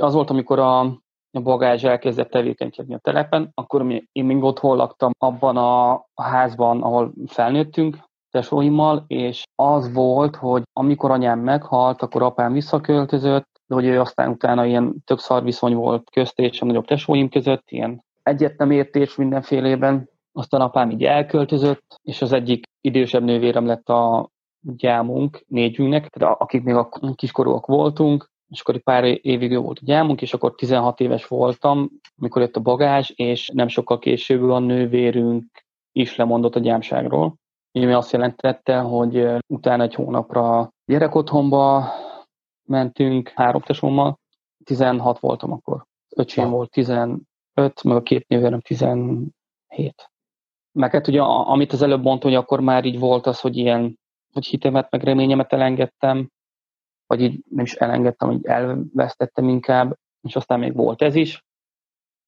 Az volt, amikor a, a bagázs elkezdett tevékenykedni a telepen, akkor mi, én még otthon laktam abban a, házban, ahol felnőttünk, tesóimmal, és az volt, hogy amikor anyám meghalt, akkor apám visszaköltözött, de hogy ő aztán utána ilyen tök szar viszony volt közt és a nagyobb tesóim között, ilyen egyet nem értés mindenfélében. Aztán apám így elköltözött, és az egyik idősebb nővérem lett a gyámunk négyünknek, tehát akik még a kiskorúak voltunk, és akkor egy pár évig ő volt a gyámunk, és akkor 16 éves voltam, amikor jött a bagázs, és nem sokkal később a nővérünk is lemondott a gyámságról. Ami azt jelentette, hogy utána egy hónapra gyerekotthonba mentünk három tesómmal, 16 voltam akkor. Öcsém volt 15, meg a két nővérem 17. Meg hát ugye, amit az előbb mondtam, hogy akkor már így volt az, hogy ilyen, hogy hitemet, meg reményemet elengedtem, vagy így nem is elengedtem, hogy elvesztettem inkább, és aztán még volt ez is,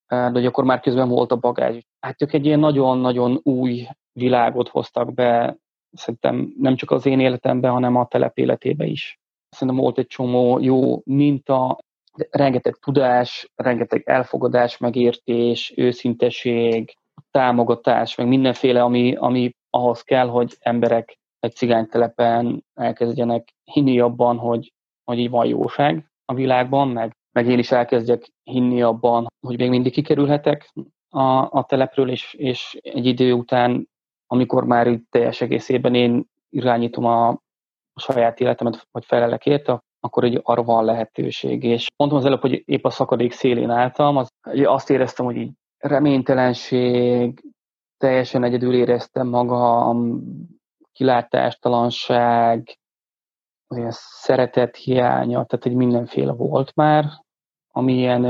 de hogy akkor már közben volt a bagázs. Hát ők egy ilyen nagyon-nagyon új világot hoztak be, szerintem nem csak az én életemben, hanem a telep életébe is. Szerintem volt egy csomó jó minta, rengeteg tudás, rengeteg elfogadás, megértés, őszinteség, támogatás, meg mindenféle, ami, ami ahhoz kell, hogy emberek egy cigánytelepen elkezdjenek hinni abban, hogy, hogy így van jóság a világban, meg, meg én is elkezdjek hinni abban, hogy még mindig kikerülhetek a, a telepről, és, és egy idő után, amikor már így teljes egészében én irányítom a, a saját életemet, vagy felelek érte, akkor egy arra van lehetőség. És mondtam az előbb, hogy épp a szakadék szélén álltam, az, azt éreztem, hogy így reménytelenség, teljesen egyedül éreztem magam, kilátástalanság, olyan szeretet hiánya, tehát egy mindenféle volt már, ami ilyen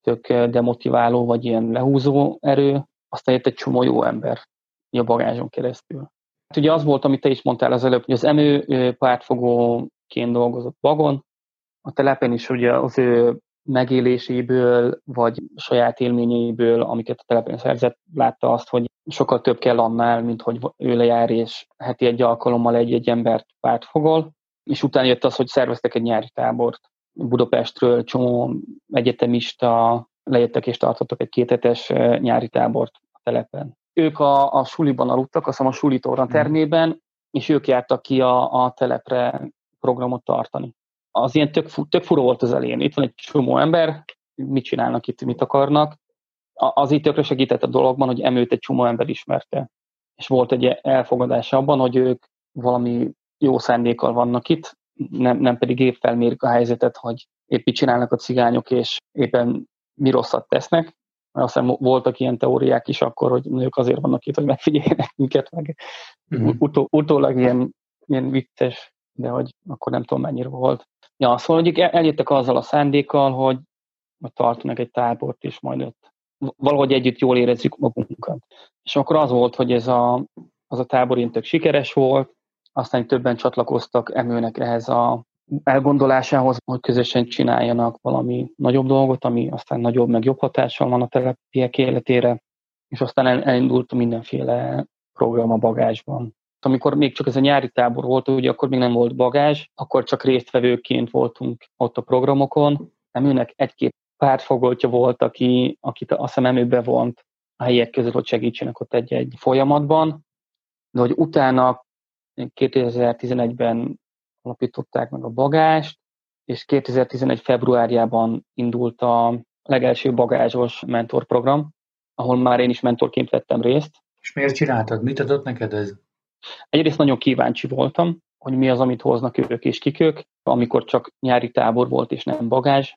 tök demotiváló, vagy ilyen lehúzó erő, aztán jött egy csomó jó ember a bagázson keresztül. Hát ugye az volt, amit te is mondtál az előbb, hogy az emő pártfogóként dolgozott vagon, a telepen is ugye az ő megéléséből, vagy saját élményeiből, amiket a telepen szerzett, látta azt, hogy sokkal több kell annál, mint hogy ő lejár, és heti egy alkalommal egy-egy embert pártfogol, és utána jött az, hogy szerveztek egy nyári tábort. Budapestről, csomó egyetemista lejöttek és tartottak egy kétetes nyári tábort a telepen. Ők a, a suliban aludtak, azt hiszem a suli termében, és ők jártak ki a, a telepre programot tartani az ilyen tök, tök fura volt az elén. Itt van egy csomó ember, mit csinálnak itt, mit akarnak. Az itt tökre segített a dologban, hogy emőt egy csomó ember ismerte. És volt egy elfogadás abban, hogy ők valami jó szándékkal vannak itt, nem, nem pedig épp felmérik a helyzetet, hogy épp mit csinálnak a cigányok, és éppen mi rosszat tesznek. Mert aztán voltak ilyen teóriák is akkor, hogy ők azért vannak itt, hogy megfigyeljenek minket, meg uh-huh. utó, utólag ilyen, ilyen vicces, de hogy akkor nem tudom mennyire volt. Ja, szóval hogy eljöttek azzal a szándékkal, hogy, hogy tartanak egy tábort, és majd ott valahogy együtt jól érezzük magunkat. És akkor az volt, hogy ez a, az a tábor tök sikeres volt, aztán többen csatlakoztak emőnek ehhez a elgondolásához, hogy közösen csináljanak valami nagyobb dolgot, ami aztán nagyobb, meg jobb hatással van a telepiek életére, és aztán elindult mindenféle program a bagásban amikor még csak ez a nyári tábor volt, ugye akkor még nem volt bagázs, akkor csak résztvevőként voltunk ott a programokon. Emőnek egy-két pártfogoltja volt, aki, akit azt hiszem emő bevont a helyiek között, hogy segítsenek ott egy-egy folyamatban. De hogy utána 2011-ben alapították meg a bagást, és 2011. februárjában indult a legelső bagázsos mentorprogram, ahol már én is mentorként vettem részt. És miért csináltad? Mit adott neked ez? Egyrészt nagyon kíváncsi voltam, hogy mi az, amit hoznak ők és kik ők, amikor csak nyári tábor volt és nem bagázs,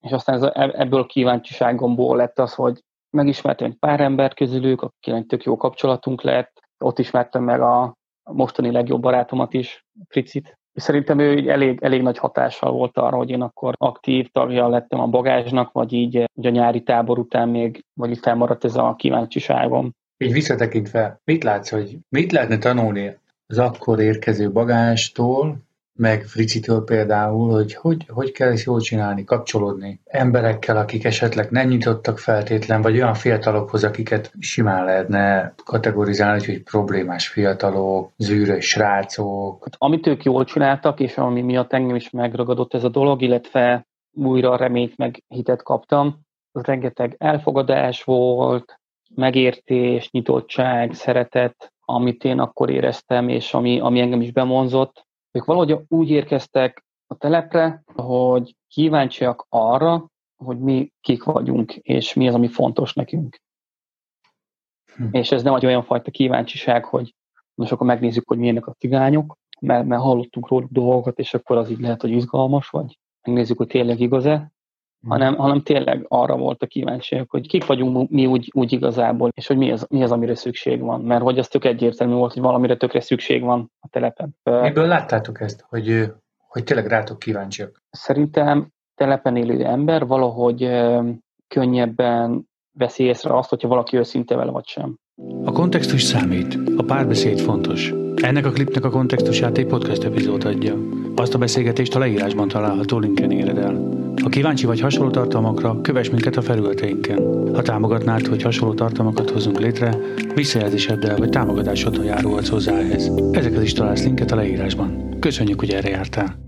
és aztán ez, ebből a kíváncsiságomból lett az, hogy megismertem egy pár ember közülük, akinek tök jó kapcsolatunk lett, ott ismertem meg a mostani legjobb barátomat is, Fricit. Szerintem ő elég, elég nagy hatással volt arra, hogy én akkor aktív tagja lettem a bagázsnak, vagy így a nyári tábor után még, vagy így felmaradt ez a kíváncsiságom. Így visszatekintve, mit látsz, hogy mit lehetne tanulni az akkor érkező bagástól, meg Fricitől például, hogy, hogy hogy kell ezt jól csinálni, kapcsolódni emberekkel, akik esetleg nem nyitottak feltétlen, vagy olyan fiatalokhoz, akiket simán lehetne kategorizálni, hogy problémás fiatalok, zűrös srácok. Amit ők jól csináltak, és ami miatt engem is megragadott ez a dolog, illetve újra reményt meg hitet kaptam. Az rengeteg elfogadás volt, megértés, nyitottság, szeretet, amit én akkor éreztem, és ami, ami engem is bemonzott. Ők valahogy úgy érkeztek a telepre, hogy kíváncsiak arra, hogy mi kik vagyunk, és mi az, ami fontos nekünk. Hm. És ez nem egy olyan fajta kíváncsiság, hogy most akkor megnézzük, hogy milyenek a cigányok, mert, mert hallottunk róluk dolgokat, és akkor az így lehet, hogy izgalmas, vagy megnézzük, hogy tényleg igaz-e. Hanem, hanem tényleg arra volt a kíváncsiak, hogy kik vagyunk mi úgy, úgy igazából, és hogy mi az, mi az, amire szükség van. Mert hogy az tök egyértelmű volt, hogy valamire tökre szükség van a telepen. Miből láttátok ezt, hogy, hogy tényleg rátok kíváncsiak? Szerintem telepen élő ember valahogy könnyebben veszi észre azt, hogyha valaki őszinte vele vagy sem. A kontextus számít, a párbeszéd fontos. Ennek a klipnek a kontextusát egy podcast epizód adja. Azt a beszélgetést a leírásban található linken éred el. Ha kíváncsi vagy hasonló tartalmakra, kövess minket a felületeinken. Ha támogatnád, hogy hasonló tartalmakat hozzunk létre, visszajelzéseddel vagy támogatásoddal járulhatsz hozzá ehhez. Ezekhez is találsz linket a leírásban. Köszönjük, hogy erre jártál!